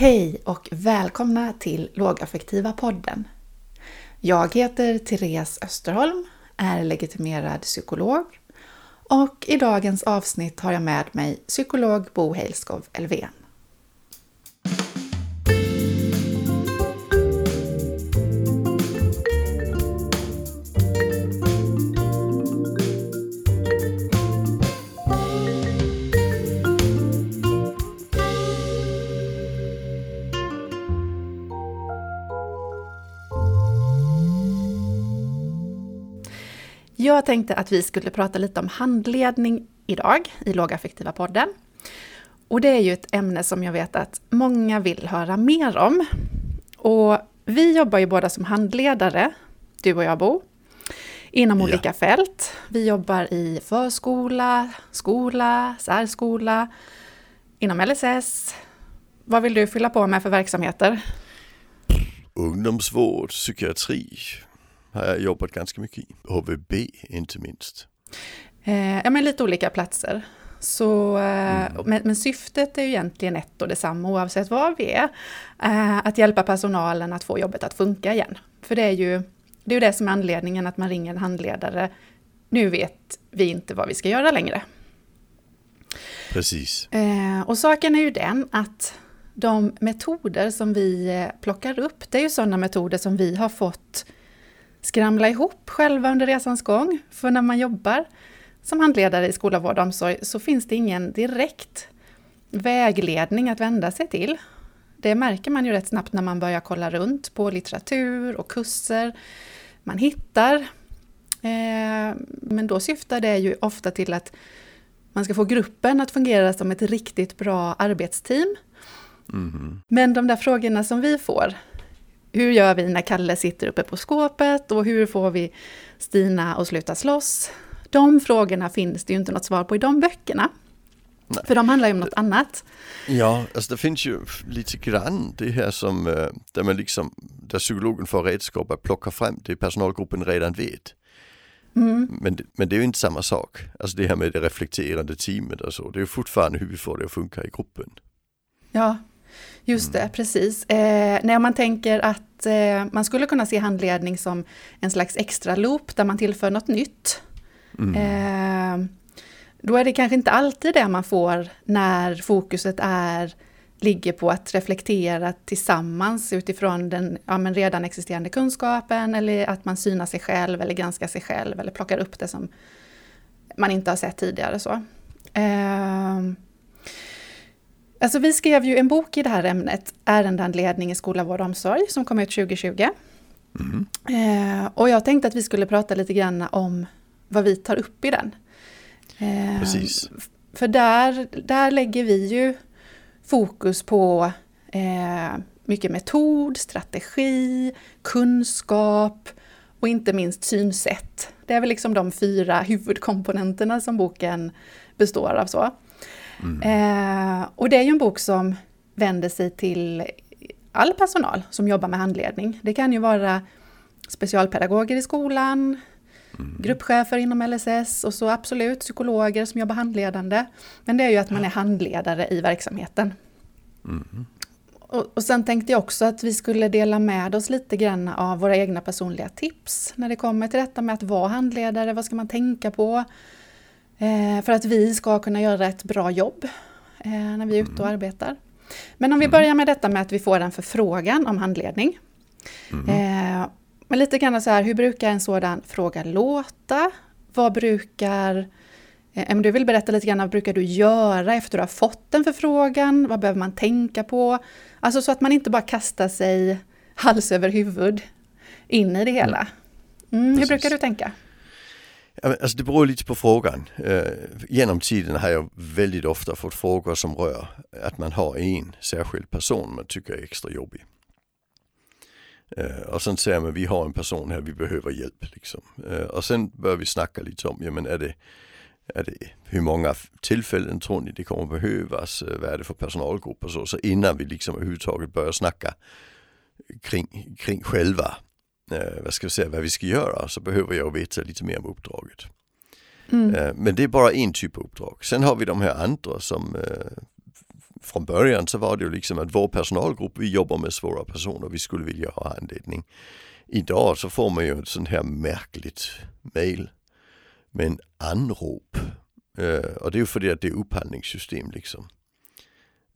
Hej och välkomna till Lågaffektiva podden. Jag heter Therese Österholm, är legitimerad psykolog och i dagens avsnitt har jag med mig psykolog Bo Heilskov Elfven. Jag tänkte att vi skulle prata lite om handledning idag i Lågaffektiva podden. Och det är ju ett ämne som jag vet att många vill höra mer om. Och vi jobbar ju båda som handledare, du och jag Bo, inom ja. olika fält. Vi jobbar i förskola, skola, särskola, inom LSS. Vad vill du fylla på med för verksamheter? Ungdomsvård, psykiatri, har jag jobbat ganska mycket i. HVB inte minst. Eh, ja, men lite olika platser. Så, eh, mm. men, men, syftet är ju egentligen ett och detsamma oavsett var vi är. Eh, att hjälpa personalen att få jobbet att funka igen. För det är ju det, är det som är anledningen att man ringer en handledare. Nu vet vi inte vad vi ska göra längre. Precis. Eh, och saken är ju den att de metoder som vi eh, plockar upp, det är ju sådana metoder som vi har fått skramla ihop själva under resans gång. För när man jobbar som handledare i skola, vård och omsorg så finns det ingen direkt vägledning att vända sig till. Det märker man ju rätt snabbt när man börjar kolla runt på litteratur och kurser. Man hittar. Eh, men då syftar det ju ofta till att man ska få gruppen att fungera som ett riktigt bra arbetsteam. Mm. Men de där frågorna som vi får, hur gör vi när Kalle sitter uppe på skåpet och hur får vi Stina att sluta slåss? De frågorna finns det ju inte något svar på i de böckerna. Nej. För de handlar ju om något annat. Ja, alltså det finns ju lite grann det här som, eh, där man liksom, där psykologen får redskap att plocka fram det personalgruppen redan vet. Mm. Men, men det är ju inte samma sak. Alltså det här med det reflekterande teamet och så, det är fortfarande hur vi får det att funka i gruppen. Ja, Just det, mm. precis. Eh, när man tänker att eh, man skulle kunna se handledning som en slags extra loop där man tillför något nytt. Mm. Eh, då är det kanske inte alltid det man får när fokuset är, ligger på att reflektera tillsammans utifrån den ja, redan existerande kunskapen eller att man synar sig själv eller granskar sig själv eller plockar upp det som man inte har sett tidigare. Så. Eh, Alltså vi skrev ju en bok i det här ämnet, Ärendeanledning i skola, vård och omsorg, som kom ut 2020. Mm. Eh, och jag tänkte att vi skulle prata lite grann om vad vi tar upp i den. Eh, Precis. För där, där lägger vi ju fokus på eh, mycket metod, strategi, kunskap och inte minst synsätt. Det är väl liksom de fyra huvudkomponenterna som boken består av. så. Mm. Eh, och det är ju en bok som vänder sig till all personal som jobbar med handledning. Det kan ju vara specialpedagoger i skolan, mm. gruppchefer inom LSS och så absolut psykologer som jobbar handledande. Men det är ju att man är handledare i verksamheten. Mm. Och, och sen tänkte jag också att vi skulle dela med oss lite grann av våra egna personliga tips när det kommer till detta med att vara handledare. Vad ska man tänka på? Eh, för att vi ska kunna göra ett bra jobb eh, när vi är ute och mm. arbetar. Men om vi mm. börjar med detta med att vi får en förfrågan om handledning. Mm. Eh, men lite grann så här, hur brukar en sådan fråga låta? Vad brukar... Om du vill berätta lite grann, vad brukar du göra efter att du har fått en förfrågan? Vad behöver man tänka på? Alltså så att man inte bara kastar sig hals över huvud in i det hela. Mm, hur brukar du tänka? Alltså det beror lite på frågan. Eh, øh, genom tiden har jag väldigt ofta fått frågor som rör att man har en särskild person man tycker är extra jobbig. Øh, eh, och sen säger man vi har en person här, vi behöver hjälp. Liksom. Eh, øh, och sen börjar vi snacka lite om, ja men är det, är det, hur många tillfällen tror ni det kommer behövas? Vad är det för personalgrupp och så. Så innan vi liksom överhuvudtaget börjar snacka kring, kring själva eh, vad ska vi säga, vad vi ska göra så behöver jag veta lite mer om uppdraget. Mm. Eh, men det är bara en typ av uppdrag. Sen har vi de här andra som eh, från början så var det ju liksom att vår personalgrupp, vi jobbar med svåra personer, vi skulle vilja ha handledning. Idag så får man ju ett sånt här märkligt mail med en anrop. Uh, och det är ju för att det är upphandlingssystem liksom.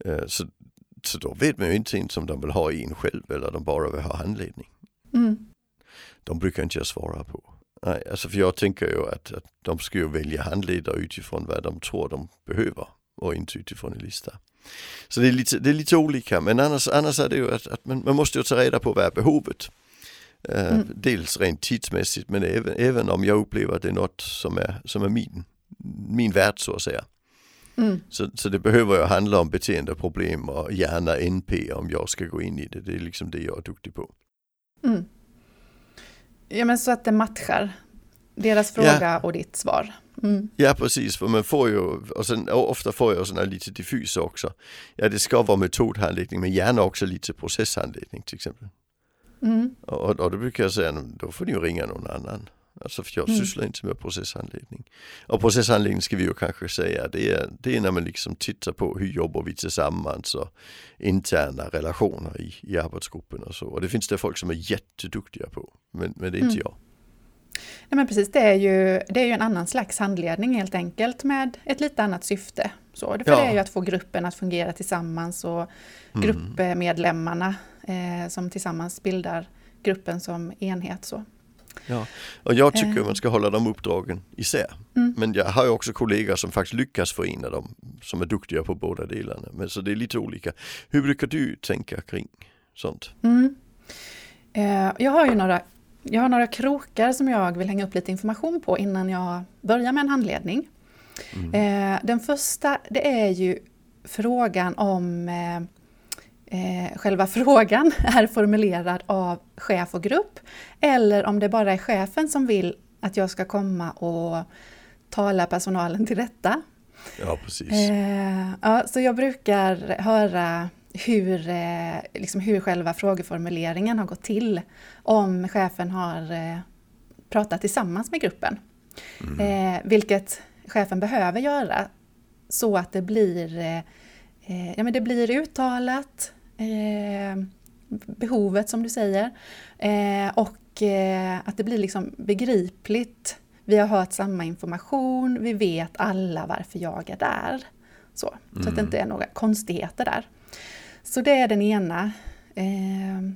Uh, så, så då vet man ju inte ens om de vill ha en själv eller de bara vill ha handledning. Mm. De brukar inte jag svara på. Nej, alltså för jag tänker ju att, att de ska ju välja handledare utifrån vad de tror de behöver och inte utifrån en lista. Så det är lite, det är lite olika men annars, annars är det ju att, att man, man måste ju ta reda på vad är behovet. Uh, mm. Dels rent tidsmässigt men även, även om jag upplever att det är något som är, som är min, min värld så att säga. Mm. Så, så det behöver ju handla om beteendeproblem och gärna NP om jag ska gå in i det. Det är liksom det jag är duktig på. Mm. Ja men så att det matchar deras fråga ja. och ditt svar. Mm. Ja precis, för man får ju, och sen, ofta får jag sådana lite diffusa också. Ja det ska vara metodhandledning men gärna också lite processhandledning till exempel. Mm. Och, och då brukar jag säga, då får ni ju ringa någon annan. Alltså för jag mm. sysslar inte med processhandledning. Och processhandledning ska vi ju kanske säga, det är, det är när man liksom tittar på hur jobbar vi tillsammans och interna relationer i, i arbetsgruppen och så. Och det finns det folk som är jätteduktiga på, men, men det är inte mm. jag. Nej, men precis, det är, ju, det är ju en annan slags handledning helt enkelt med ett lite annat syfte. Så, för ja. det är ju att få gruppen att fungera tillsammans och mm. gruppmedlemmarna eh, som tillsammans bildar gruppen som enhet. Så. Ja, och jag tycker eh. man ska hålla de uppdragen isär. Mm. Men jag har ju också kollegor som faktiskt lyckas förena dem, som är duktiga på båda delarna. Men så det är lite olika. Hur brukar du tänka kring sånt? Mm. Eh, jag har ju några, jag har några krokar som jag vill hänga upp lite information på innan jag börjar med en handledning. Mm. Eh, den första det är ju frågan om eh, eh, själva frågan är formulerad av chef och grupp eller om det bara är chefen som vill att jag ska komma och tala personalen till rätta. Ja, precis. Eh, ja, så jag brukar höra hur, eh, liksom hur själva frågeformuleringen har gått till om chefen har eh, pratat tillsammans med gruppen. Mm. Eh, vilket chefen behöver göra så att det blir, eh, ja, men det blir uttalat, eh, behovet som du säger. Eh, och eh, att det blir liksom begripligt. Vi har hört samma information, vi vet alla varför jag är där. Så, mm. så att det mm. inte är några konstigheter där. Så det är den ena eh,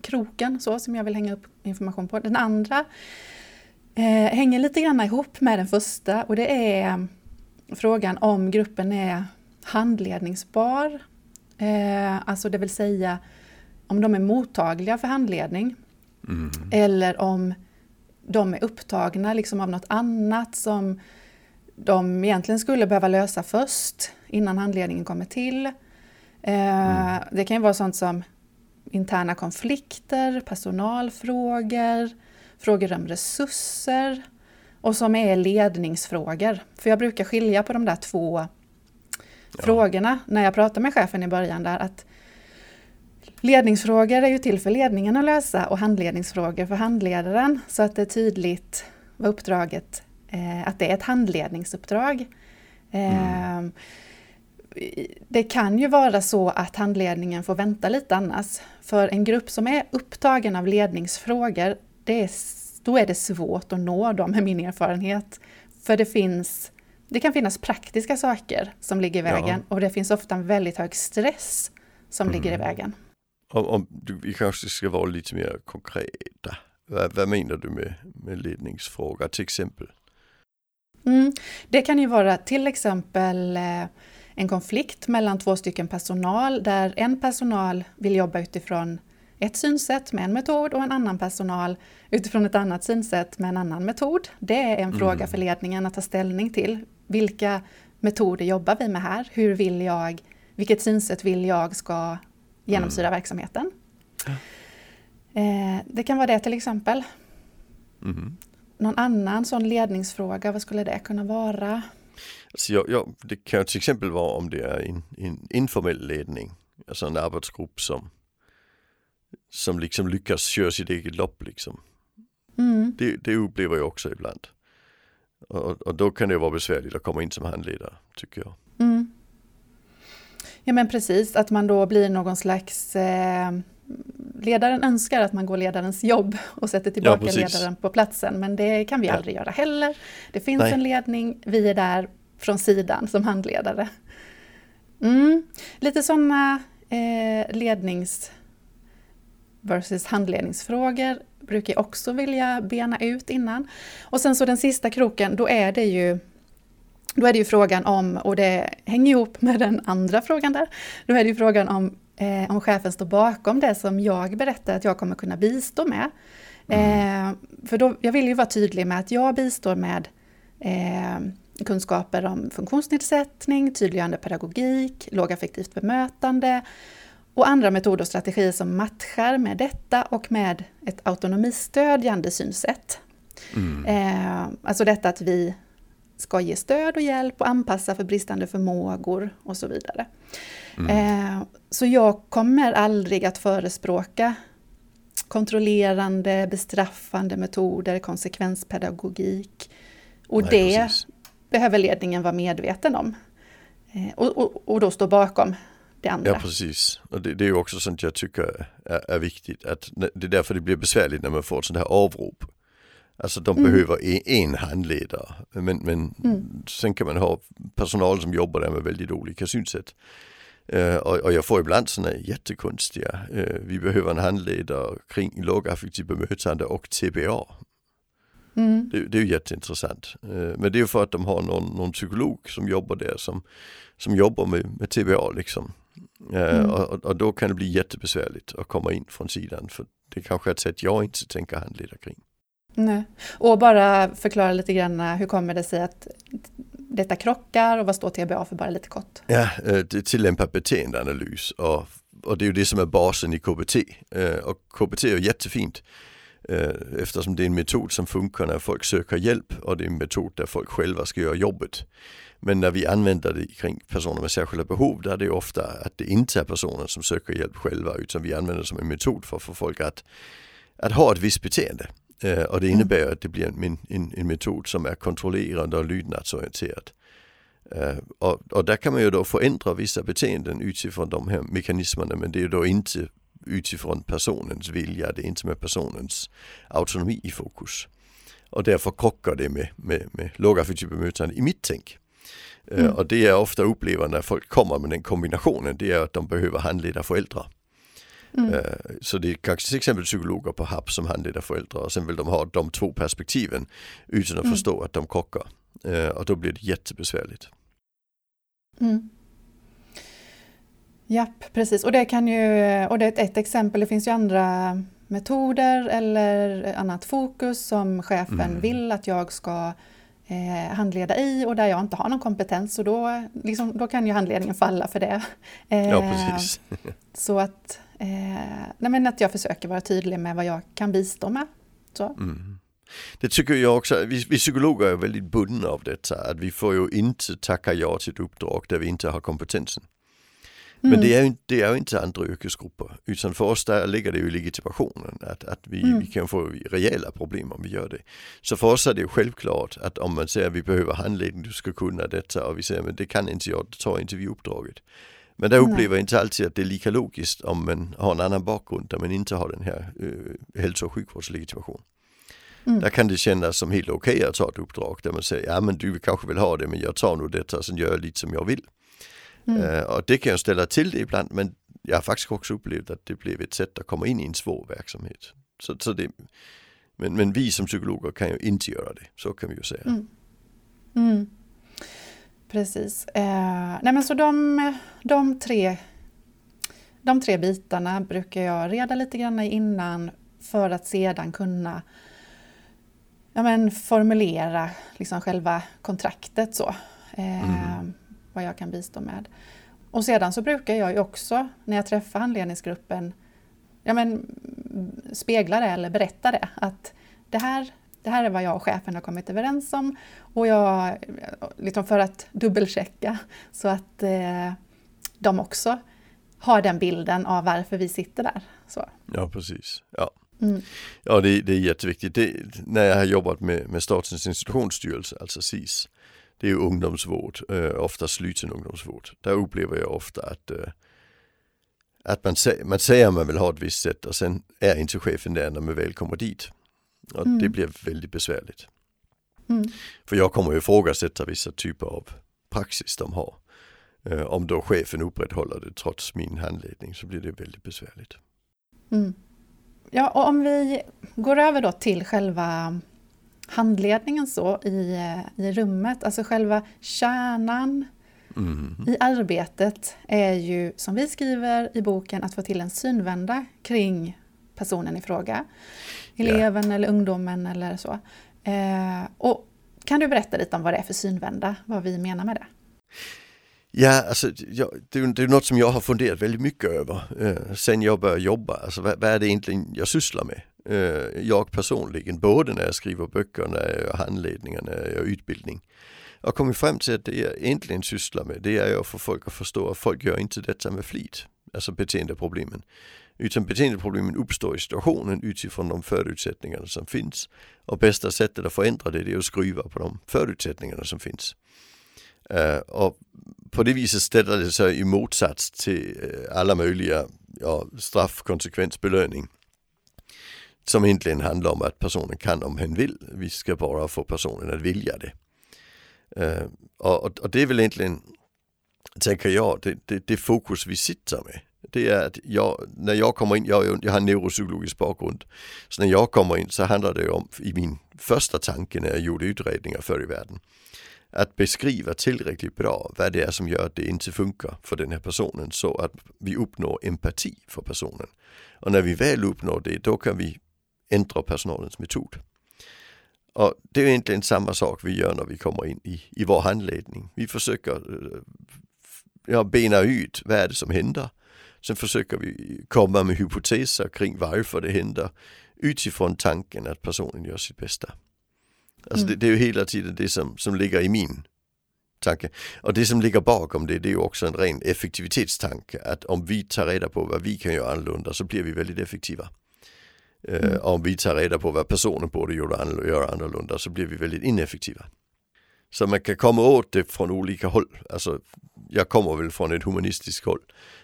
kroken så, som jag vill hänga upp information på. Den andra eh, hänger lite grann ihop med den första och det är frågan om gruppen är handledningsbar Eh, alltså det vill säga om de är mottagliga för handledning. Mm. Eller om de är upptagna liksom av något annat som de egentligen skulle behöva lösa först innan handledningen kommer till. Eh, mm. Det kan ju vara sånt som interna konflikter, personalfrågor, frågor om resurser och som är ledningsfrågor. För jag brukar skilja på de där två frågorna när jag pratar med chefen i början där att ledningsfrågor är ju till för ledningen att lösa och handledningsfrågor för handledaren så att det är tydligt vad uppdraget, eh, att det är ett handledningsuppdrag. Mm. Eh, det kan ju vara så att handledningen får vänta lite annars. För en grupp som är upptagen av ledningsfrågor, det är, då är det svårt att nå dem med min erfarenhet. För det finns det kan finnas praktiska saker som ligger i vägen ja. och det finns ofta en väldigt hög stress som mm. ligger i mm. vägen. Om, om du, vi kanske ska vara lite mer konkreta. Vad, vad menar du med, med ledningsfråga till exempel? Mm. Det kan ju vara till exempel eh, en konflikt mellan två stycken personal där en personal vill jobba utifrån ett synsätt med en metod och en annan personal utifrån ett annat synsätt med en annan metod. Det är en mm. fråga för ledningen att ta ställning till. Vilka metoder jobbar vi med här? Hur vill jag, vilket synsätt vill jag ska genomsyra mm. verksamheten? Eh, det kan vara det till exempel. Mm. Någon annan sån ledningsfråga, vad skulle det kunna vara? Alltså jag, jag, det kan till exempel vara om det är en, en informell ledning, alltså en arbetsgrupp som, som liksom lyckas köra sitt eget lopp liksom. Mm. Det, det upplever jag också ibland. Och, och, då kan det vara besvärligt att komma in som handledare, tycker jag. Mm. Ja men precis, att man då blir någon slags eh, Ledaren önskar att man går ledarens jobb och sätter tillbaka ja, ledaren på platsen, men det kan vi ja. aldrig göra heller. Det finns Nej. en ledning, vi är där från sidan som handledare. Mm. Lite sådana eh, lednings versus handledningsfrågor brukar jag också vilja bena ut innan. Och sen så den sista kroken, då är det ju då är det ju frågan om, och det hänger ihop med den andra frågan där, då är det ju frågan om eh, om chefen står bakom det som jag berättar att jag kommer kunna bistå med. Mm. Eh, för då, jag vill ju vara tydlig med att jag bistår med eh, kunskaper om funktionsnedsättning, tydliggörande pedagogik, lågaffektivt bemötande och andra metoder och strategier som matchar med detta och med ett autonomistödjande synsätt. Mm. Eh, alltså detta att vi ska ge stöd och hjälp och anpassa för bristande förmågor och så vidare. Mm. Eh, så jag kommer aldrig att förespråka kontrollerande, bestraffande metoder, konsekvenspedagogik. Och Nej, det precis. behöver ledningen vara medveten om. Eh, och, och, och, då stå bakom det andra. Ja precis, och det, det är också sånt jag tycker är, är, viktigt. Att det är därför det blir besvärligt när man får ett sånt här avrop. Alltså de mm. behöver en handledare. Men, men mm. sen kan man ha personal som jobbar där med väldigt olika synsätt. Uh, och, och, jag får ibland sådana jättekonstiga, uh, vi behöver en handledare kring lågaffektivt bemötande och TBA. Mm. Det, det, är ju jätteintressant. Uh, men det är ju för att de har någon, någon psykolog som jobbar där som, som jobbar med, med TBA liksom. Mm. Och, och, då kan det bli jättebesvärligt att komma in från sidan för det kanske är ett sätt jag inte tänker handleda kring. Nej. Och bara förklara lite grann, hur kommer det sig att detta krockar och vad står TBA för bara lite kort? Ja, eh, det tillämpar beteendeanalys och, och det är ju det som är basen i KBT. Eh, och KBT är jättefint eh, eftersom det är en metod som funkar när folk söker hjälp och det är en metod där folk själva ska göra jobbet. Men när vi använder det kring personer med särskilda behov där är det ofta att det inte är personer som söker hjälp själva utan vi använder det som en metod för att få folk att, att ha ett visst beteende. Eh, och det innebär mm. att det blir en, en, en, metod som är kontrollerande och lydnadsorienterad. Uh, och, och, där kan man ju då förändra vissa beteenden utifrån de här mekanismerna men det är då inte utifrån personens vilja, det är inte med personens autonomi i fokus. Och därför krockar det med, med, med lågaffektivt bemötande i mitt tänk. Uh, mm. Och det jag ofta upplever när folk kommer med den kombinationen, det är att de behöver handleda föräldrar. Mm. Eh, så det är kanske till exempel psykologer på HAP som handleder föräldrar och sen vill de ha de två perspektiven utan att mm. förstå att de krockar. Eh, och då blir det jättebesvärligt. Mm. Japp, precis. Och det kan ju, och det är ett, exempel, det finns ju andra metoder eller annat fokus som chefen mm. vill att jag ska eh, handleda i och där jag inte har någon kompetens och då, liksom, då kan ju handledningen falla för det. Eh, ja, precis. så att Eh, men att jag försöker vara tydlig med vad jag kan bistå med. Så. Mm. Det tycker jag också, vi, vi psykologer är väldigt bundna av detta, att vi får ju inte tacka ja till ett uppdrag där vi inte har kompetensen. Men mm. det, är ju, det är inte andra yrkesgrupper, utan för oss där ligger det ju i legitimationen att, att vi, mm. vi kan få rejäla problem om vi gör det. Så för oss är det ju självklart att om man säger att vi behöver handledning, du ska kunna detta och vi säger att det kan inte jag, då tar inte vi uppdraget. Men där upplever jag inte alltid att det är lika logiskt om man har en annan bakgrund där man inte har den här uh, hälso och sjukvårdslegitimation. Mm. Där kan det kännas som helt okej okay att ta ett uppdrag där man säger ja men du kanske vill ha det men jag tar nog detta och sen gör jag lite som jag vill. Mm. Uh, och det kan jag ställa till det ibland men jag har faktiskt också upplevt att det blev ett sätt att komma in i en svår verksamhet. Så, så det, men, men vi som psykologer kan ju inte göra det, så kan vi ju säga. Mm. mm. Precis. Eh, nej men så de, de, tre, de tre bitarna brukar jag reda lite grann innan för att sedan kunna ja men, formulera liksom själva kontraktet så. Eh, mm. Vad jag kan bistå med. Och sedan så brukar jag ju också när jag träffar handledningsgruppen ja men, spegla det eller berätta det. Att det här det här är vad jag och chefen har kommit överens om. Och jag, liksom för att dubbelchecka så att eh, de också har den bilden av varför vi sitter där. Så. Ja, precis. Ja, mm. ja det, det, är jätteviktigt. Det, när jag har jobbat med, med Statens institutionsstyrelse, alltså SIS, det är ju ungdomsvård, eh, ofta sluten ungdomsvård. Där upplever jag ofta att, eh, att man, man säger att man vill ha ett visst sätt och sen är inte chefen där när man väl kommer dit. Och mm. det blir väldigt besvärligt. Mm. För jag kommer ju ifrågasätta vissa typer av praxis de har. Eh, om då chefen upprätthåller det trots min handledning så blir det väldigt besvärligt. Mm. Ja, och om vi går över då till själva handledningen så i, i rummet, alltså själva kärnan mm. i arbetet är ju, som vi skriver i boken, att få till en synvända kring personen i fråga. Eleven yeah. eller ungdomen eller så. Eh, och kan du berätta lite om vad det är för synvända, vad vi menar med det? Ja, alltså, ja, det, är, det är något som jag har funderat väldigt mycket över eh, sen jag började jobba. Alltså, vad, vad, är det egentligen jag sysslar med? Eh, jag personligen, både när jag skriver böcker, när jag gör handledningar, när jag gör utbildning. Jag har kommit fram till att det jag egentligen sysslar med, det är att få folk att förstå att folk gör inte detta med flit. Alltså beteendeproblemen. Utan beteendeproblemen uppstår i situationen utifrån de förutsättningar som finns. Och bästa sättet att förändra det, det är att skruva på de förutsättningarna som finns. Uh, och på det viset ställer det sig i motsats till uh, alla möjliga ja, straff, konsekvens, belöning. Som egentligen handlar om att personen kan om hen vill. Vi ska bara få personen att vilja det. Uh, och, och, det är väl egentligen, tänker jag, det, det, det fokus vi sitter med det är att jag, när jag kommer in, jag, jag har en neuropsykologisk bakgrund, så när jag kommer in så handlar det om, i min första tanke när jag gjorde utredningar förr i världen, att beskriva tillräckligt bra vad det är som gör att det inte funkar för den här personen så att vi uppnår empati för personen. Och när vi väl uppnår det, då kan vi ändra personalens metod. Och det är egentligen samma sak vi gör när vi kommer in i, i vår handledning. Vi försöker eh, ja, bena ut vad är det som händer Sen försöker vi komma med hypoteser kring varför det händer utifrån tanken att personen gör sitt bästa. Alltså mm. det, det, är ju hela tiden det som, som ligger i min tanke. Och det som ligger bakom det, det är ju också en ren effektivitetstanke. Att om vi tar reda på vad vi kan göra annorlunda så blir vi väldigt effektiva. Eh, mm. om vi tar reda på vad personen borde göra annorlunda så blir vi väldigt ineffektiva. Så man kan komma åt det från olika håll. Alltså, jag kommer väl från ett humanistiskt håll.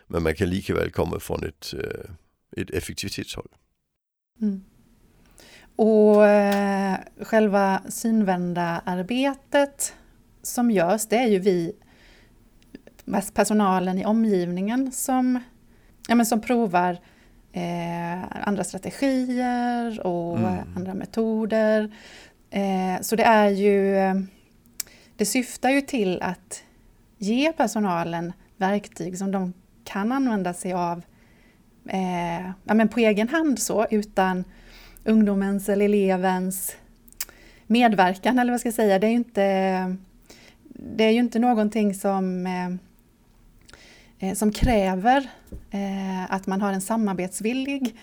Men man kan lika väl komma från ett, eh, ett effektivitetshåll. Mm. Och eh, själva synvända arbetet som görs, det är ju vi, personalen i omgivningen som, ja, men som provar eh, andra strategier och mm. andra metoder. Eh, så det är ju, det syftar ju till att ge personalen verktyg som de kan använda sig av eh, ja, men på egen hand så utan ungdomens eller elevens medverkan eller vad ska jag säga. Det är ju inte, det är ju inte någonting som, eh, som kräver eh, att man har en samarbetsvillig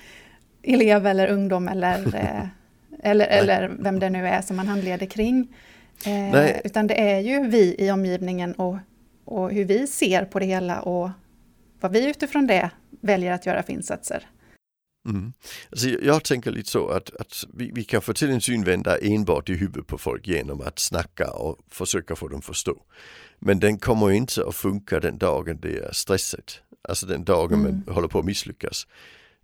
elev eller ungdom eller, eh, eller, eller vem det nu är som man handleder kring. Eh, utan det är ju vi i omgivningen och, och hur vi ser på det hela och vad vi utifrån det väljer att göra för insatser. Mm. Alltså jag tänker lite så att, att vi, vi, kan få till en synvända enbart i huvudet på folk genom att snacka och försöka få dem förstå. Men den kommer inte att funka den dagen det är stressigt. Alltså den dagen mm. man håller på att misslyckas.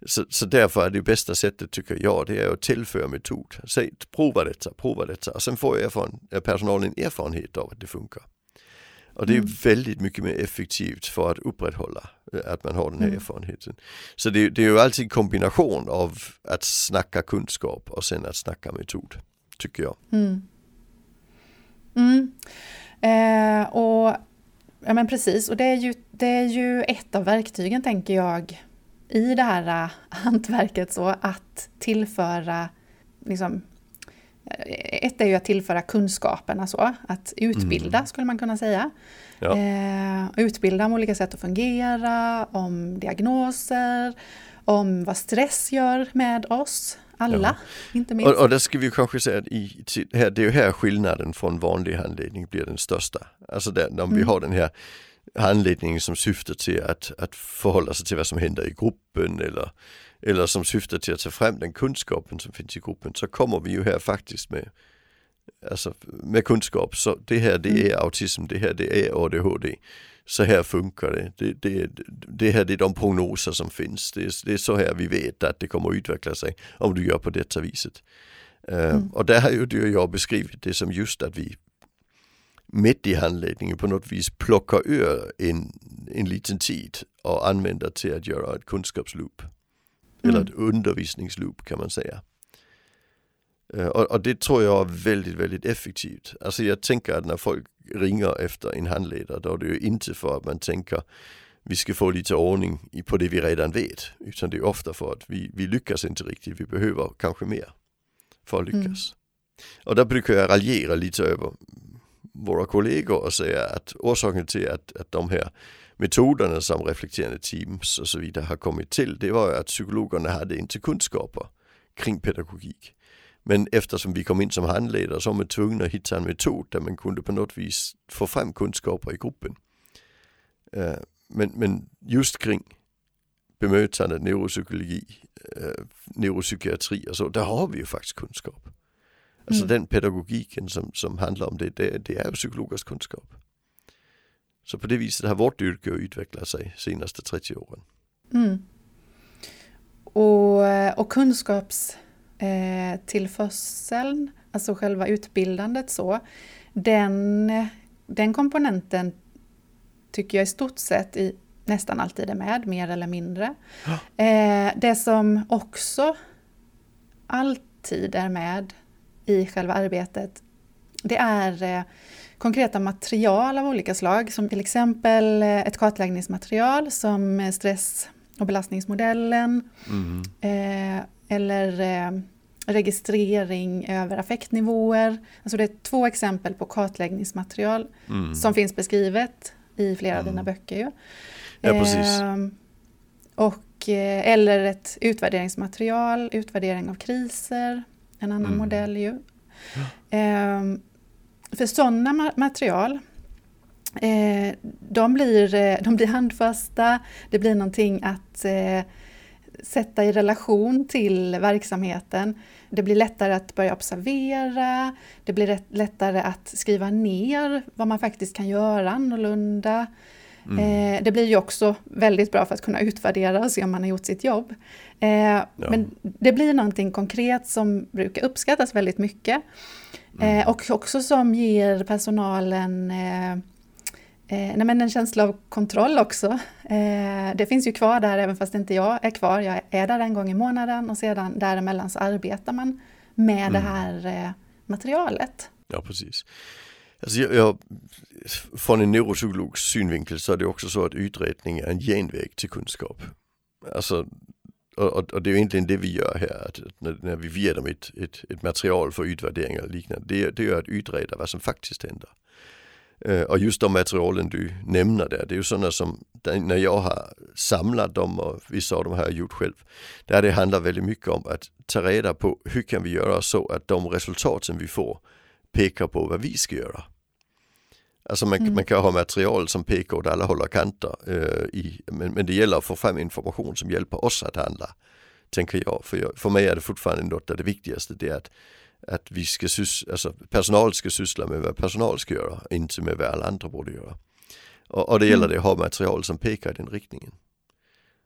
Så, så därför är det bästa sättet tycker jag, det är att tillföra metod. Säg, prova detta, prova detta och sen får erfaren, personalen erfarenhet av att det funkar. Och det är mm. väldigt mycket mer effektivt för att upprätthålla eh, att man har den här mm. erfarenheten. Så det, det, är ju alltid en kombination av att snacka kunskap och sen att snacka metod, tycker jag. Mm. Eh, och Ja men precis, och det är, ju, det är ju ett av verktygen tänker jag i det här uh, hantverket så att tillföra liksom, ett är ju att tillföra kunskapen, alltså att utbilda mm. skulle man kunna säga. Ja. Eh, utbilda om olika sätt att fungera, om diagnoser, om vad stress gör med oss. Alla, ja. inte minst. Och, och det ska vi kanske säga att i, här, det är ju här skillnaden från vanlig handledning blir den största. Alltså där, om mm. vi har den här handledningen som syftar till att, att förhålla sig till vad som händer i gruppen eller eller som syftar till att ta fram den kunskapen som finns i gruppen så kommer vi ju här faktiskt med Alltså med kunskap, så det här det mm. är autism, det här det är ADHD. Så här funkar det. Det, det, det här det är de prognoser som finns. Det är, det är så här vi vet att det kommer att utveckla sig om du gör på detta viset. Eh, mm. och där har ju du och jag beskrivit det som just att vi mitt i handledningen på något vis plockar ur en, en liten tid och använder till att göra ett kunskapsloop. Mm. Eller ett undervisningsloop kan man säga. Och, och, det tror jag är väldigt, väldigt effektivt. Alltså jag tänker att när folk ringer efter en handledare då är det ju inte för att man tänker vi ska få lite ordning på det vi redan vet. Utan det är ofta för att vi, vi lyckas inte riktigt, vi behöver kanske mer för att lyckas. Mm. Och där brukar jag raljera lite över våra kollegor och säga att orsaken till att, att de här metoderna som reflekterande teams och så vidare har kommit till, det var att psykologerna hade inte kunskaper kring pedagogik. Men eftersom vi kom in som handledare så var man tvungna att hitta en metod där man kunde på något vis få fram kunskaper i gruppen. Uh, men, men just kring bemötande, neuropsykologi, uh, neuropsykiatri och så, där har vi ju faktiskt kunskap. Alltså mm. den pedagogiken som, som handlar om det, det, det är ju psykologers kunskap. Så på det viset har vårt yrke utvecklat sig senaste 30 åren. Mm. Och, och kunskapstillförseln, eh, alltså själva utbildandet så, den, den komponenten tycker jag i stort sett i, nästan alltid är med, mer eller mindre. Ja. Eh, det som också alltid är med i själva arbetet, det är eh, konkreta material av olika slag, som till exempel eh, ett kartläggningsmaterial som stress och belastningsmodellen, mm. eh, eller eh, registrering över affektnivåer. Alltså det är två exempel på kartläggningsmaterial mm. som finns beskrivet i flera mm. av dina mm. böcker. Ju. Ja, precis. Ehm, och, eh, eller ett utvärderingsmaterial, utvärdering av kriser, en annan mm. modell ju. Eh, för sådana material, eh, de, blir, eh, de blir handfasta, det blir någonting att sätta i relation till verksamheten. Det blir lättare att börja observera, det blir lättare att skriva ner vad man faktiskt kan göra annorlunda. Mm. Eh, det blir ju också väldigt bra för att kunna utvärdera och se om man har gjort sitt jobb. Eh, ja. Men det blir någonting konkret som brukar uppskattas väldigt mycket. Mm. Eh, och också som ger personalen Eh, nej men en känsla av kontroll också. Eh, det finns ju kvar där även fast inte jag är kvar. Jag är där en gång i månaden och sedan däremellan så arbetar man med mm. det här eh, materialet. Ja, precis. Alltså jag, jag, från en neuropsykologs synvinkel så är det också så att utredning är en genväg till kunskap. Alltså, och, och, det är ju egentligen det vi gör här, att när, när vi ger dem ett, ett, ett material för utvärdering och liknande, det, det är att utreda vad som faktiskt händer. Och just de materialen du nämner där, det är ju sådana som när jag har samlat dem och vissa av dem har jag gjort själv. Där det handlar väldigt mycket om att ta reda på hur kan vi göra så att de resultat som vi får pekar på vad vi ska göra. Alltså man, mm. man kan ha material som pekar åt alla håll och kanter. Uh, i, men, men, det gäller att få fram information som hjälper oss att handla. Tänker jag. För, jag, för mig är det fortfarande något av det viktigaste. Det är att, att vi ska sys, alltså personal ska syssla med vad personal ska göra. Inte med vad alla andra borde göra. Och, och det gäller mm. det att ha material som pekar i den riktningen.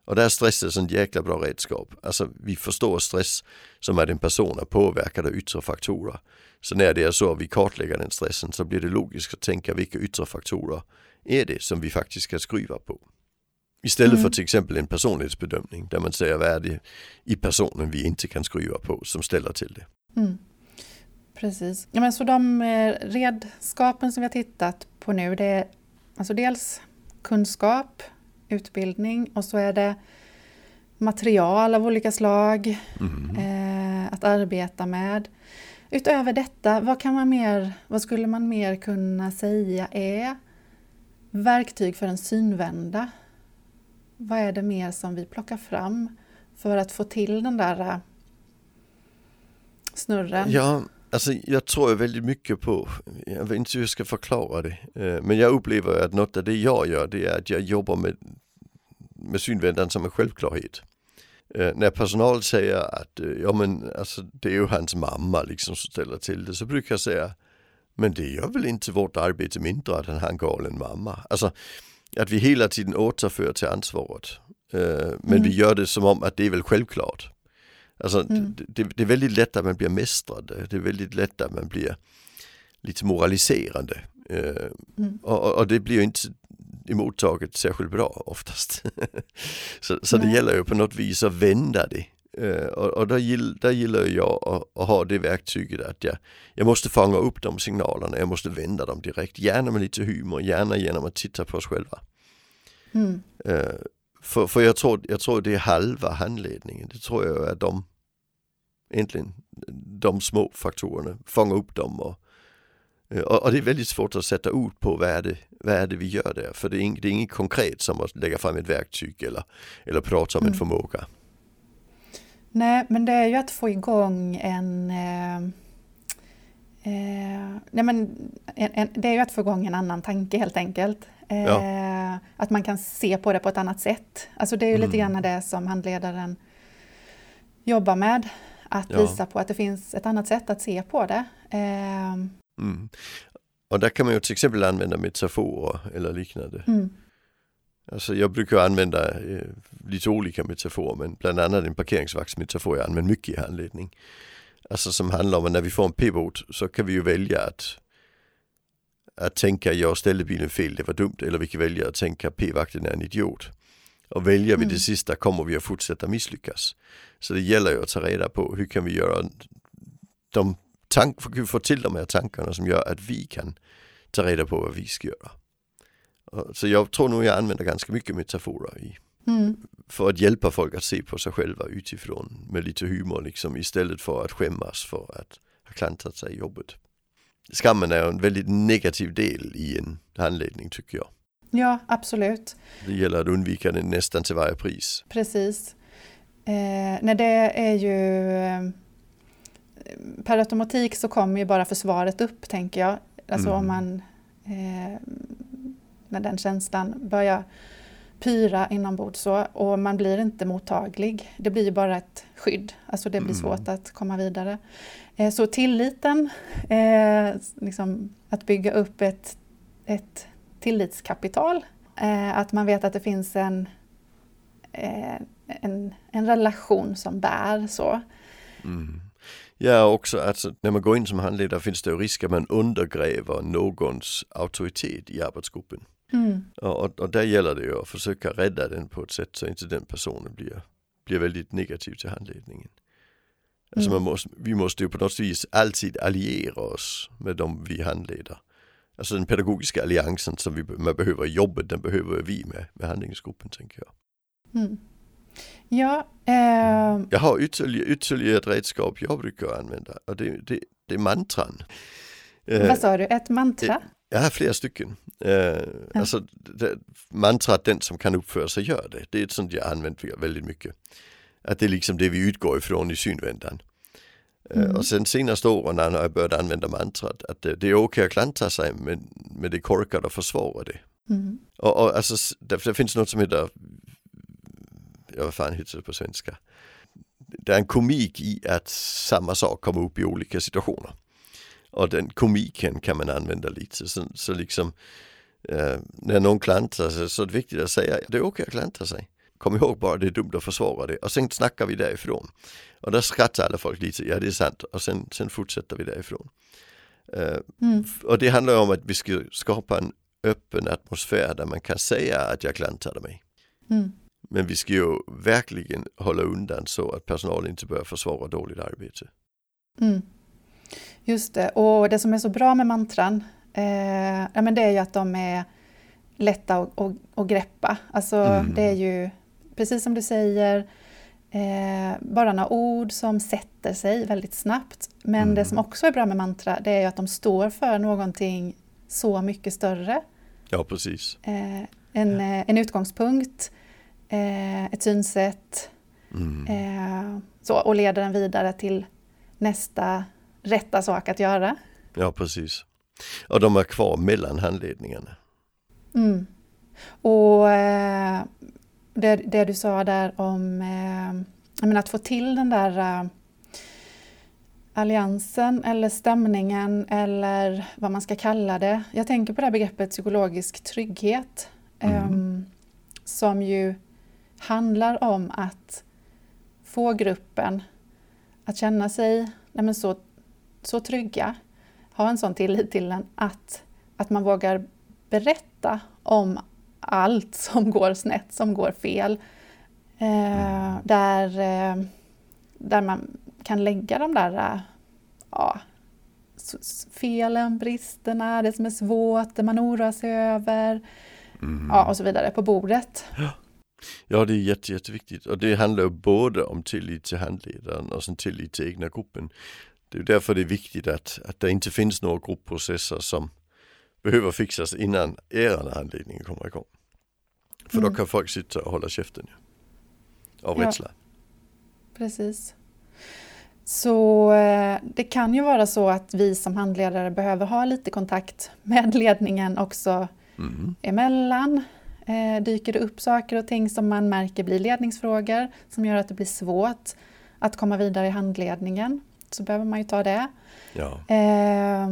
Och där är stress ett sånt jäkla bra redskap. Alltså vi förstår stress som att en person är påverkad av yttre faktorer. Så när det är så att vi kartlägger den stressen så blir det logiskt att tänka vilka yttre faktorer är det som vi faktiskt ska skruva på. Istället mm. för till exempel en personlighetsbedömning där man säger vad är det i personen vi inte kan skruva på som ställer till det. Mm. Precis. Ja, men så de eh, redskapen som vi har tittat på nu det är alltså dels kunskap, utbildning och så är det material av olika slag mm. eh, att arbeta med. Utöver detta, vad, kan man mer, vad skulle man mer kunna säga är verktyg för en synvända? Vad är det mer som vi plockar fram för att få till den där eh, snurren? Ja, alltså jag tror väldigt mycket på, jag vet inte hur jag ska förklara det, eh, men jag upplever att något av det jag gör det är att jag jobbar med, med synvändan som en självklarhet. Eh, när personal säger att eh, ja, men, alltså, det är ju hans mamma liksom som ställer till det så brukar jag säga men det gör väl inte vårt arbete mindre att han har en galen mamma. Alltså att vi hela tiden återför till ansvaret. Men mm. vi gör det som om att det är väl självklart. Alltså mm. det, det, är väldigt lätt att man blir mästrad. Det är väldigt lätt att man blir lite moraliserande. Eh, mm. och, och, det blir inte emottaget särskilt bra oftast. så, så det gäller ju på något vis att vända det. Uh, och, och där, gill, där gillar jag att, att, ha det verktyget att jag, jag måste fånga upp de signalerna, jag måste vända dem direkt. Gärna med lite humor, gärna genom att titta på oss själva. Mm. För för jag, tror, jag tror det är halva handledningen, det tror jag är de, egentligen de små faktorerna, fånga upp dem och, uh, och, och, det är väldigt svårt att sätta ord på vad är det, vad är det vi gör där. För det är, det är inget konkret som att lägga fram ett verktyg eller, eller prata om mm. en förmåga. Nej, men det är ju att få igång en... Eh, eh, nej men, en, en, det är ju att få igång en annan tanke helt enkelt. Eh, ja. Att man kan se på det på ett annat sätt. Alltså det är ju mm. lite grann det som handledaren jobbar med. Att ja. visa på att det finns ett annat sätt att se på det. Eh, mm. Och där kan man ju till exempel använda metaforer eller liknande. Mm. Alltså jag brukar använda eh, lite olika metaforer men bland annat en parkeringsvaktsmetafor jag använder mycket i handledning. Alltså som handlar om att när vi får en pivot så kan vi ju välja att, att tänka jag ställde bilen fel, det var dumt. Eller vi kan välja att tänka p-vakten är en idiot. Och väljer vi mm. det sista kommer vi att fortsätta misslyckas. Så det gäller ju att ta reda på hur kan vi göra de tank, få till de här tankarna som gör att vi kan ta reda på vad vi ska göra. Så jag tror nog jag använder ganska mycket metaforer i, mm. för att hjälpa folk att se på sig själva utifrån med lite humor liksom istället för att skämmas för att ha klantat sig i jobbet. Skammen är en väldigt negativ del i en handledning tycker jag. Ja, absolut. Det gäller att undvika den nästan till varje pris. Precis. Eh, nej, det är ju eh, per automatik så kommer ju bara försvaret upp tänker jag. Alltså mm. om man eh, när den känslan börjar pyra inombords så och man blir inte mottaglig. Det blir bara ett skydd, alltså det blir mm. svårt att komma vidare. Eh, så tilliten, eh, liksom att bygga upp ett, ett tillitskapital, eh, att man vet att det finns en, en, en relation som bär så. Mm. Ja, också alltså, när man går in som handledare finns det risk att man undergräver någons auktoritet i arbetsgruppen. Mm. Och, och där gäller det ju att försöka rädda den på ett sätt så inte den personen blir, blir väldigt negativ till handledningen. Alltså man måste, vi måste ju på något vis alltid alliera oss med de vi handleder. Alltså den pedagogiska alliansen som vi, man behöver i jobbet, den behöver vi med, med handlingsgruppen tänker jag. Mm. Ja, eh... Jag har ytterligare, ytterligare ett redskap jag brukar använda och det, det, det är mantran. Vad sa du, ett mantra? Jag har flera stycken. Eh, ja. Alltså det, mantrat den som kan uppföra sig gör det. Det är ett sånt jag använt väldigt mycket. Att det är liksom det vi utgår ifrån i synvändan. Eh, mm. och sen senaste åren har jag börjat använda mantrat att det, det är okej okay att klantra sig men, men det är korkat att försvara det. Mm. Och, och alltså, det, det, finns något som heter, ja vad fan heter det på svenska? Det är en komik i att samma sak kommer upp i olika situationer. Och den komiken kan man använda lite. Så, så liksom eh, när någon klantar sig så är det viktigt att säga det är okej att klantra sig. Kom ihåg bara det är dumt att försvara det och sen snackar vi därifrån. Och där skrattar alla folk lite, ja det är sant och sen, sen fortsätter vi därifrån. Eh, mm. Och det handlar om att vi ska skapa en öppen atmosfär där man kan säga att jag klantade mig. Mm. Men vi ska ju verkligen hålla undan så att personalen inte börjar försvara dåligt arbete. Mm. Just det, och det som är så bra med mantran, eh, ja, men det är ju att de är lätta att, att, att greppa. Alltså mm. det är ju, precis som du säger, eh, bara några ord som sätter sig väldigt snabbt. Men mm. det som också är bra med mantra, det är ju att de står för någonting så mycket större. Ja, precis. Eh, en, ja. en utgångspunkt, eh, ett synsätt, mm. Eh, så, och leder den vidare till nästa rätta sak att göra. Ja, precis. Och de är kvar mellan handledningarna. Mm. Och eh, det, det, du sa där om eh, att få till den där uh, alliansen eller stämningen eller vad man ska kalla det. Jag tänker på det här begreppet psykologisk trygghet mm. um, som ju handlar om att få gruppen att känna sig nej så, så trygga, ha en sån tillit till den att, att man vågar berätta om allt som går snett, som går fel. Eh, där, eh, där man kan lägga de där eh, ja, felen, bristerna, det som är svårt, det man oroar sig över mm. ja, och så vidare på bordet. Ja. Ja, det är jätte, jätteviktigt och det handlar både om tillit till handledaren och sen tillit till egna gruppen. Det är därför det är viktigt att, att det inte finns några gruppprocesser som behöver fixas innan er handledning kommer igång. För mm. då kan folk sitta och hålla käften av ja. rädsla. Precis. Så eh, det kan ju vara så att vi som handledare behöver ha lite kontakt med ledningen också mm. emellan. Eh, dyker det upp saker och ting som man märker blir ledningsfrågor som gör att det blir svårt att komma vidare i handledningen så behöver man ju ta det. Ja. Eh,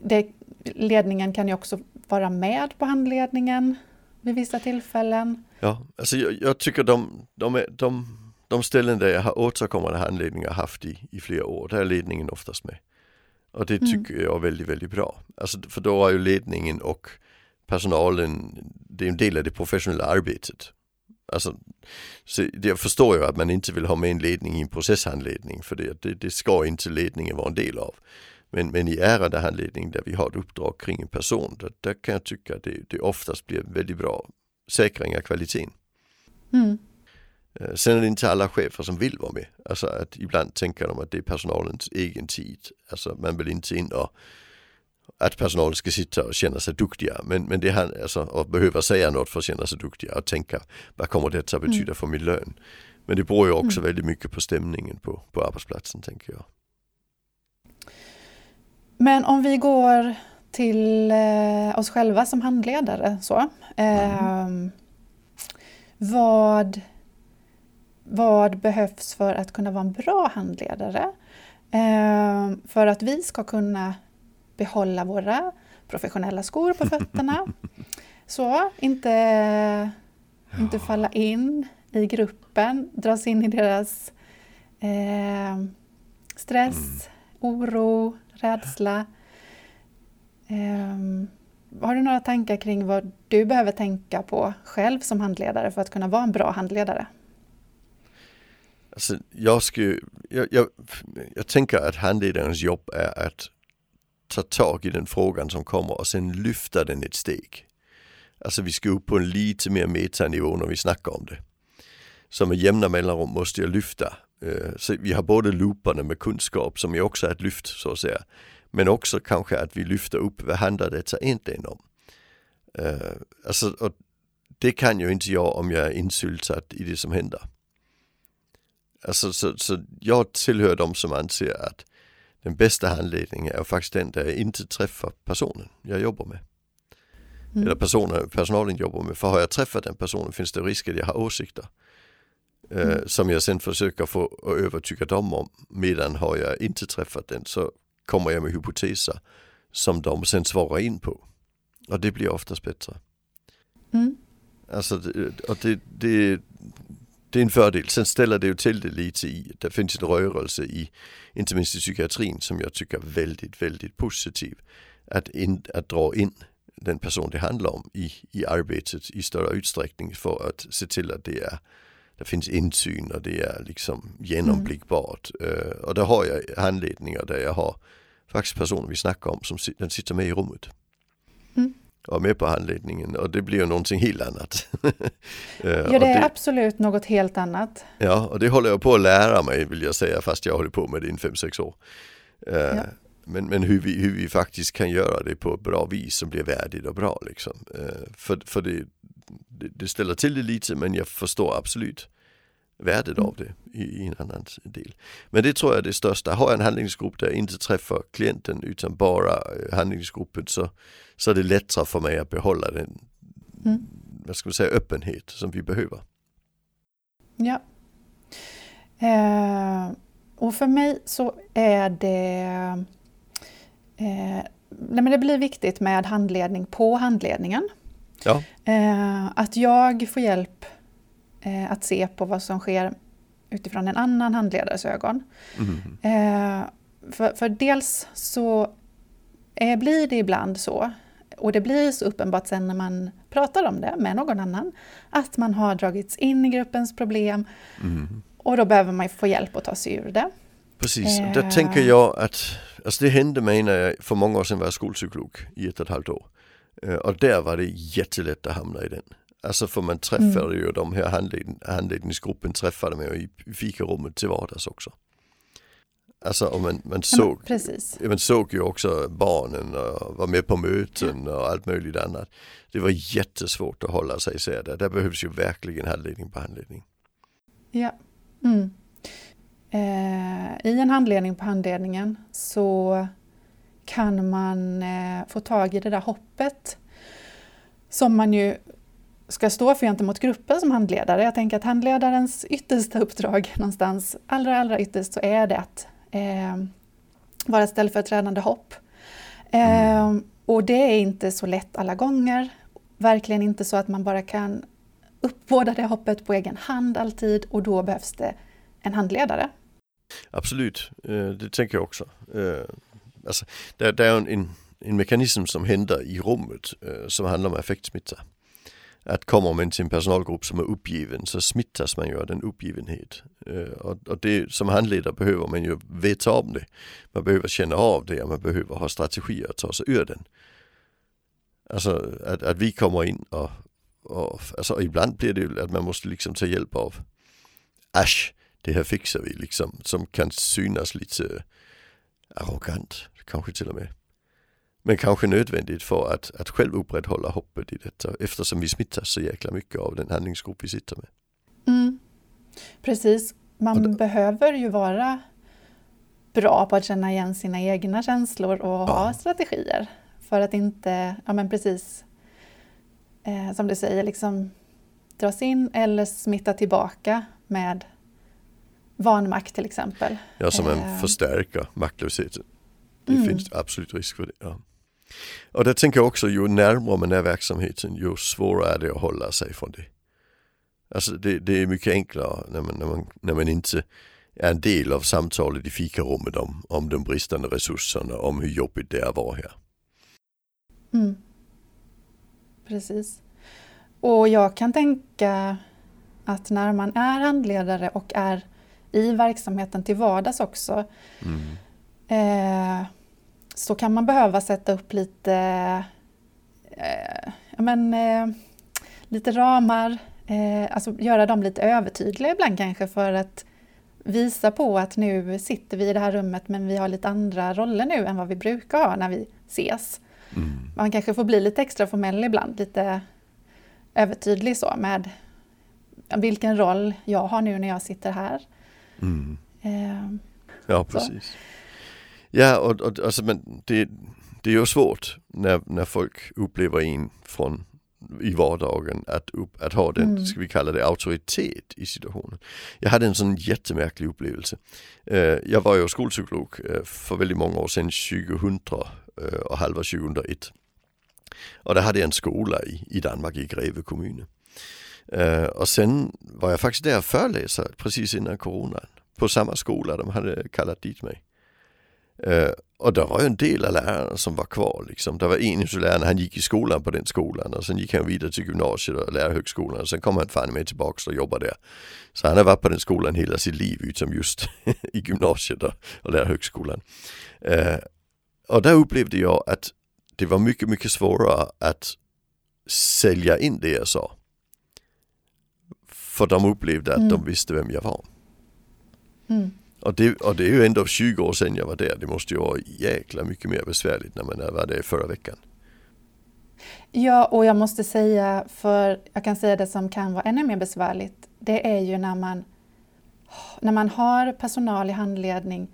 det ledningen kan ju också vara med på handledningen vid vissa tillfällen. Ja, alltså jag, jag tycker de, de, är, de, de ställen där jag har återkommande handledningar haft i, i flera år, där är ledningen oftast med. Och det mm. tycker mm. jag är väldigt, väldigt bra. Alltså, för då är ju ledningen och personalen, det är en del av det professionella arbetet. Alltså, så jag förstår ju att man inte vill ha med en ledning i en processhandledning för det, det, det ska inte ledningen vara en del av. Men, men i ärendehandledning där vi har ett uppdrag kring en person, där, där kan jag tycka att det, det oftast blir väldigt bra säkring av kvaliteten. Mm. Eh, sen är det inte alla chefer som vill vara med. Alltså att ibland tänker de att det är personalens egen tid. Alltså man vill inte in och att personalen ska sitta och känna sig duktiga. Men, men det här, alltså, och behöva säga något för att känna sig duktiga och tänka vad kommer detta att betyda mm. för min lön. Men det beror ju också mm. väldigt mycket på stämningen på, på arbetsplatsen tänker jag. Men om vi går till eh, oss själva som handledare så. Eh, mm. vad, vad behövs för att kunna vara en bra handledare? Eh, för att vi ska kunna behålla våra professionella skor på fötterna. Så, inte, ja. inte falla in i gruppen, dras in i deras eh, stress, mm. oro, rädsla. Eh, har du några tankar kring vad du behöver tänka på själv som handledare för att kunna vara en bra handledare? Alltså, jag, skulle, jag, jag, jag tänker att handledarens jobb är att ta tag i den frågan som kommer och sen lyfta den ett steg. Alltså vi ska upp på en lite mer metanivå när vi snackar om det. Så med jämna mellanrum måste jag lyfta. Eh, så vi har både looparna med kunskap som ju också är ett lyft så att säga. Men också kanske att vi lyfter upp vad handlar detta egentligen om. Eh, alltså, och det kan ju inte jag om jag är insyltad i det som händer. Alltså, så, så jag tillhör de som anser att den bästa handledningen är faktiskt den där jag inte träffar personen jag jobbar med. Mm. Eller personen, personalen jobbar med. För har jag träffat den personen finns det risk att jag har åsikter. Eh, mm. som jag sen försöker få övertyga dem om. Medan har jag inte träffat den så kommer jag med hypoteser som de sen svarar in på. Och det blir oftast bättre. Mm. Alltså, och det, det, det är en fördel. Sen ställer det ju till det lite i, det finns en rörelse i, inte minst i psykiatrin som jag tycker är väldigt, väldigt positiv. Att, in, att dra in den person det handlar om i, i arbetet i större utsträckning för att se till att det är det finns insyn och det är liksom genomblickbart. Mm. Uh, och där har jag handledningar där jag har faktiskt personer vi snackar om som den sitter med i rummet. Och med på handledningen och det blir ju någonting helt annat. Eh, ja, det är absolut något helt annat. Ja, och det håller jag på att lära mig vill jag säga fast jag håller på med det i 5-6 år. Eh, ja. Men, men hur, vi, hur vi faktiskt kan göra det på ett bra vis som blir värdigt och bra. Liksom. Eh, för för det, det, det ställer till det lite men jag förstår absolut värdet av det i, i, en annan del. Men det tror jag är det största. Har jag en handlingsgrupp där jag inte träffar klienten utan bara handlingsgruppen så, så är det lättare för mig att behålla den mm. vad ska man säga, öppenhet som vi behöver. Ja, Eh, och för mig så är det eh, nej men det blir viktigt med handledning på handledningen. Ja. Eh, att jag får hjälp eh, att se på vad som sker utifrån en annan handledares ögon. Mm. Eh, för, för dels så eh, blir det ibland så, och det blir så uppenbart sen när man pratar om det med någon annan, att man har dragits in i gruppens problem Mm. och då behöver man få hjälp att ta sig ur det. Precis, Eh. där tänker jag att alltså det hände mig när jag för många år sedan var jag skolpsykolog i ett och ett halvt år. Eh, Och där var det jättelätt att hamna i den. Alltså för man träffade ju de här handled, handledningsgruppen träffade man ju i fikarummet till vardags också. Alltså och man, man Ja, såg Precis. man såg ju också barnen och var med på möten och allt möjligt annat. Det var jättesvårt att hålla sig isär där. Där behövs ju verkligen handledning på handledning. Ja. Mm. Eh, I en handledning på handledningen så kan man eh, få tag i det där hoppet som man ju ska stå för gentemot gruppen som handledare. Jag tänker att handledarens yttersta uppdrag någonstans, allra, allra ytterst, så är det att eh, vara ett ställföreträdande hopp. Eh, och det är inte så lätt alla gånger. Verkligen inte så att man bara kan uppbåda det hoppet på egen hand alltid och då behövs det en handledare. Absolut, eh, det tänker jag också. Eh, Alltså, det, är en, en, en mekanism som händer i rummet eh, som handlar om affektsmitta. Att kommer man till en personalgrupp som är uppgiven så smittas man ju av den uppgivenhet. Och, øh, och det som handledare behöver man ju veta om det. Man behöver känna av det och man behöver ha strategier att ta sig ur den. Alltså att, att vi kommer in och, och alltså ibland blir det ju att man måste liksom ta hjälp av Asch, det här fixar vi liksom. Som kan synas lite øh, arrogant, kanske till och med. Men kanske nödvändigt för att, att själv upprätthålla hoppet i detta eftersom vi smittas så jäkla mycket av den handlingsgrupp vi sitter med. Mm. Precis, man då- behöver ju vara bra på att känna igen sina egna känslor och ha strategier. För att inte, ja men precis, eh, som du säger, liksom dras in eller smitta tillbaka med vanmakt till exempel. Ja, som man Eh. förstärker maktlösheten. Det Mm. finns absolut risk för det. Ja. Och där tänker jag också, ju närmare man är verksamheten, ju svårare är det att hålla sig från det. Alltså det, det är mycket enklare när man, när, man, när man inte är en del av samtalet i fikarummet om, om de bristande resurserna, om hur jobbigt det är att vara här. Mm. Precis. Och jag kan tänka att när man är handledare och är i verksamheten till vardags också Mm. eh, så kan man behöva sätta upp lite, eh, men, eh, lite ramar, eh, alltså göra dem lite övertydliga ibland kanske för att visa på att nu sitter vi i det här rummet men vi har lite andra roller nu än vad vi brukar ha när vi ses. Mm. Man kanske får bli lite extra formell ibland, lite övertydlig så med vilken roll jag har nu när jag sitter här. Mm. Eh, Ja, precis. Ja, och, och alltså, men det, det är ju svårt när, när folk upplever en från i vardagen att, upp, att ha den, Mm. ska vi kalla det, auktoritet i situationen. Jag hade en sån jättemärklig upplevelse. Eh, jag var ju skolpsykolog eh, för väldigt många år sedan, 2000 eh, och halva 2001. Och där hade jag en skola i, i Danmark, i Greve kommun. Eh, och sen var jag faktiskt där och föreläsa precis innan coronan på samma skola, de hade kallat dit mig. Eh, och det var ju en del av lärarna som var kvar liksom. Det var en av lärarna, han gick i skolan på den skolan och sen gick han vidare till gymnasiet och lärarhögskolan och sen kom han fan med tillbaka och jobbade där. Så han har varit på den skolan hela sitt liv utom just i gymnasiet och, och lärarhögskolan. Eh, och där upplevde jag att det var mycket, mycket svårare att sälja in det jag sa. För de upplevde att Mm. de visste vem jag var. mm. Och det, och det är ju ändå 20 år sedan jag var där. Det måste ju vara jäkla mycket mer besvärligt när man var där förra veckan. Ja, och jag måste säga, för jag kan säga det som kan vara ännu mer besvärligt, det är ju när man, när man har personal i handledning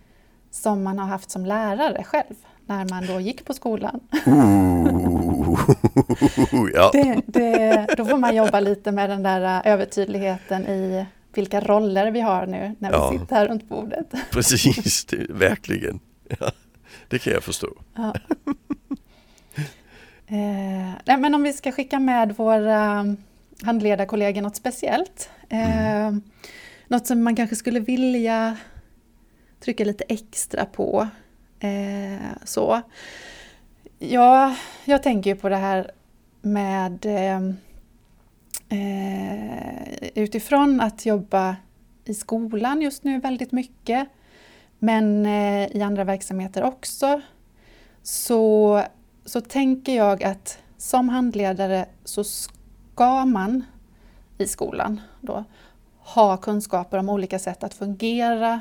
som man har haft som lärare själv, när man då gick på skolan. Ja. Det, det, då får man jobba lite med den där övertydligheten i vilka roller vi har nu när Ja. vi sitter här runt bordet. Precis, det, verkligen. Ja, det kan jag förstå. Ja. Eh, nej, men om vi ska skicka med våra handledarkollegor något speciellt. Eh, Något som man kanske skulle vilja trycka lite extra på. Eh, så. Ja, jag tänker ju på det här med eh, eh, utifrån att jobba i skolan just nu väldigt mycket, men eh, i andra verksamheter också, så, så tänker jag att som handledare så ska man i skolan då ha kunskaper om olika sätt att fungera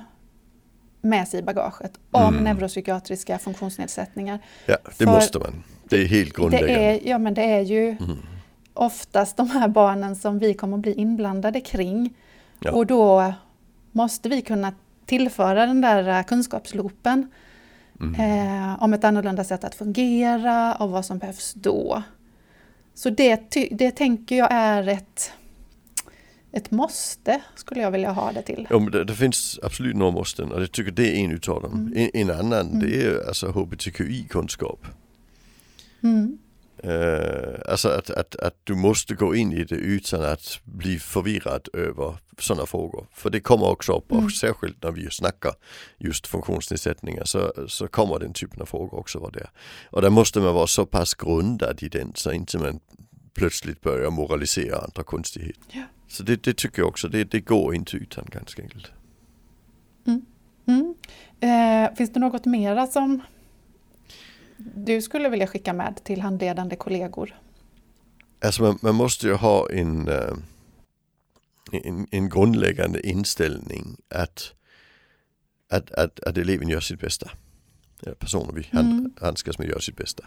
med sig i bagaget om Mm. neuropsykiatriska funktionsnedsättningar. Ja, det För- måste man. Det är helt grundläggande. Det är, ja, men det är ju Mm. Oftast de här barnen som vi kommer att bli inblandade kring. Ja. Och då måste vi kunna tillföra den där eh, kunskapsloopen Mm. eh, om ett annorlunda sätt att fungera och vad som behövs då. Så det, det tänker jag är ett, ett måste, skulle jag vilja ha det till. Men det, det finns absolut några måsten och jag tycker det är en utav dem. Mm. En, en annan Mm. det är alltså HBTQI-kunskap. Mm. Eh, alltså att, att, att du måste gå in i det utan att bli förvirrad över sådana frågor. För det kommer också upp, Mm. och särskilt när vi snackar just funktionsnedsättningar så, så kommer den typen av frågor också vara där. Och där måste man vara så pass grundad i den så inte man plötsligt börjar moralisera andra konstigheter. Ja. Så det, det tycker jag också, det, det går inte utan ganska enkelt. Mm. Eh, finns det något mera som du skulle vilja skicka med till handledande kollegor? Alltså man, man måste ju ha en, eh, en, en grundläggande inställning att, att, att, att eleven gör sitt bästa. Ja, personer vi Mm. handskas med gör sitt bästa.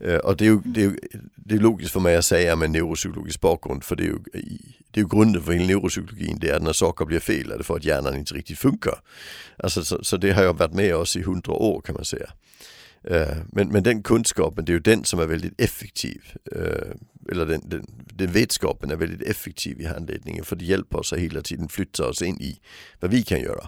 Eh, och det är, ju, det, är ju, det är logiskt för mig att säga med neuropsykologisk bakgrund för det är ju, det är ju grunden för hela neuropsykologin det är att när saker blir fel är det för att hjärnan inte riktigt funkar. Alltså, så, så det har jag varit med oss i hundra år kan man säga. Eh, Men, men den kunskapen, det är ju den som är väldigt effektiv. Eh, Eller den, den, den vetskapen är väldigt effektiv i handledningen för det hjälper oss att hela tiden flytta oss in i vad vi kan göra.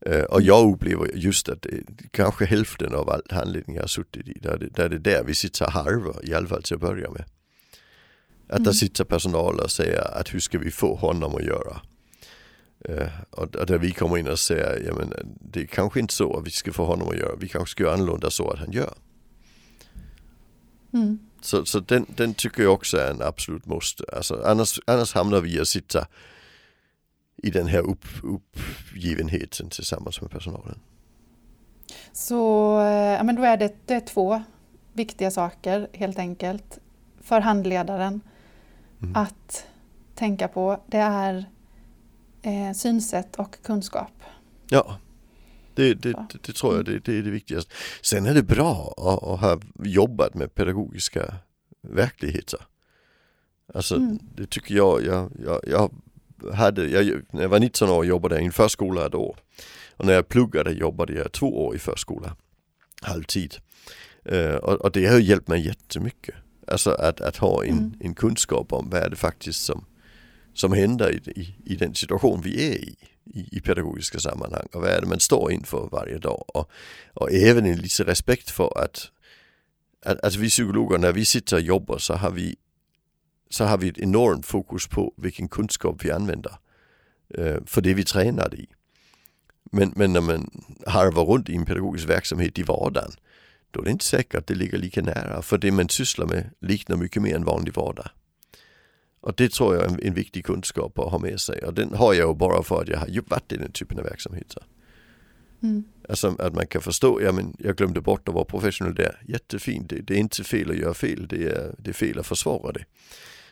Eh, Och jag upplever just att kanske hälften av all handledning jag har suttit i, där det, där det är där vi sitter halva i alla fall till att börja med. Att där Mm. sitter personal och säger att hur ska vi få honom att göra? Eh, och, och där vi kommer in och säger, ja men det är kanske inte så att vi ska få honom att göra, vi kanske ska göra annorlunda så att han gör. Mm. Så, så den, den tycker jag också är en absolut måste. Alltså, annars, annars hamnar vi att sitta i den här upp, uppgivenheten tillsammans med personalen. Så eh, ja, men då är det, det är två viktiga saker helt enkelt för handledaren Mm. att tänka på. Det är eh, synsätt och kunskap. Ja, det, det, det, tror jag det, det är det viktigaste. Sen är det bra att, att ha jobbat med pedagogiska verkligheter. Alltså Mm. det tycker jag, jag, jag, jag hade, jag, när jag var 19 år jobbade jag i en förskola ett år. Och när jag pluggade jobbade jag två år i förskola, halvtid. Eh, och, och det har hjälpt mig jättemycket. Alltså att, att ha en, Mm. en kunskap om vad är det faktiskt som, som händer i, i, i den situation vi är i, i, i pedagogiska sammanhang och vad är det man står inför varje dag. Och, och även en lite respekt för att, att alltså vi psykologer när vi sitter och jobbar så har vi så har vi ett enormt fokus på vilken kunskap vi använder eh, øh, för det vi tränar i. Men, men när man harvar runt i en pedagogisk verksamhet i vardagen då är det inte säkert att det ligger lika nära för det man sysslar med liknar mycket mer en vanlig vardag. Och det tror jag är en, en viktig kunskap att ha med sig och den har jag ju bara för att jag har ju varit i den typen av verksamheter. Mm. Alltså att man kan förstå, ja men jag glömde bort att vara professionell där, jättefint, det, det är inte fel att göra fel, det är, det är fel att försvara det.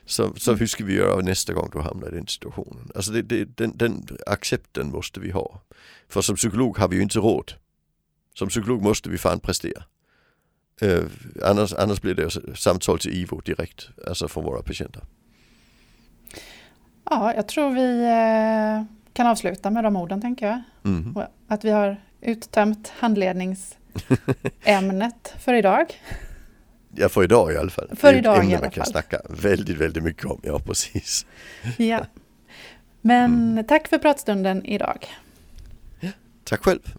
Så, så hur ska vi göra nästa gång du hamnar i den situationen? Alltså det, det, den, den accepten måste vi ha. För som psykolog har vi ju inte råd. Som psykolog måste vi fan prestera. Eh, annars, annars blir det samtal till IVO direkt, alltså från våra patienter. Ja, jag tror vi eh, kan avsluta med de orden tänker jag. Och Att vi har uttömt handledningsämnet för idag. Ja, för idag i alla fall. För det är idag ett i ämne alla man kan fall. snacka väldigt, väldigt mycket om. Ja, precis. Ja. Men tack för pratstunden idag. Tack själv.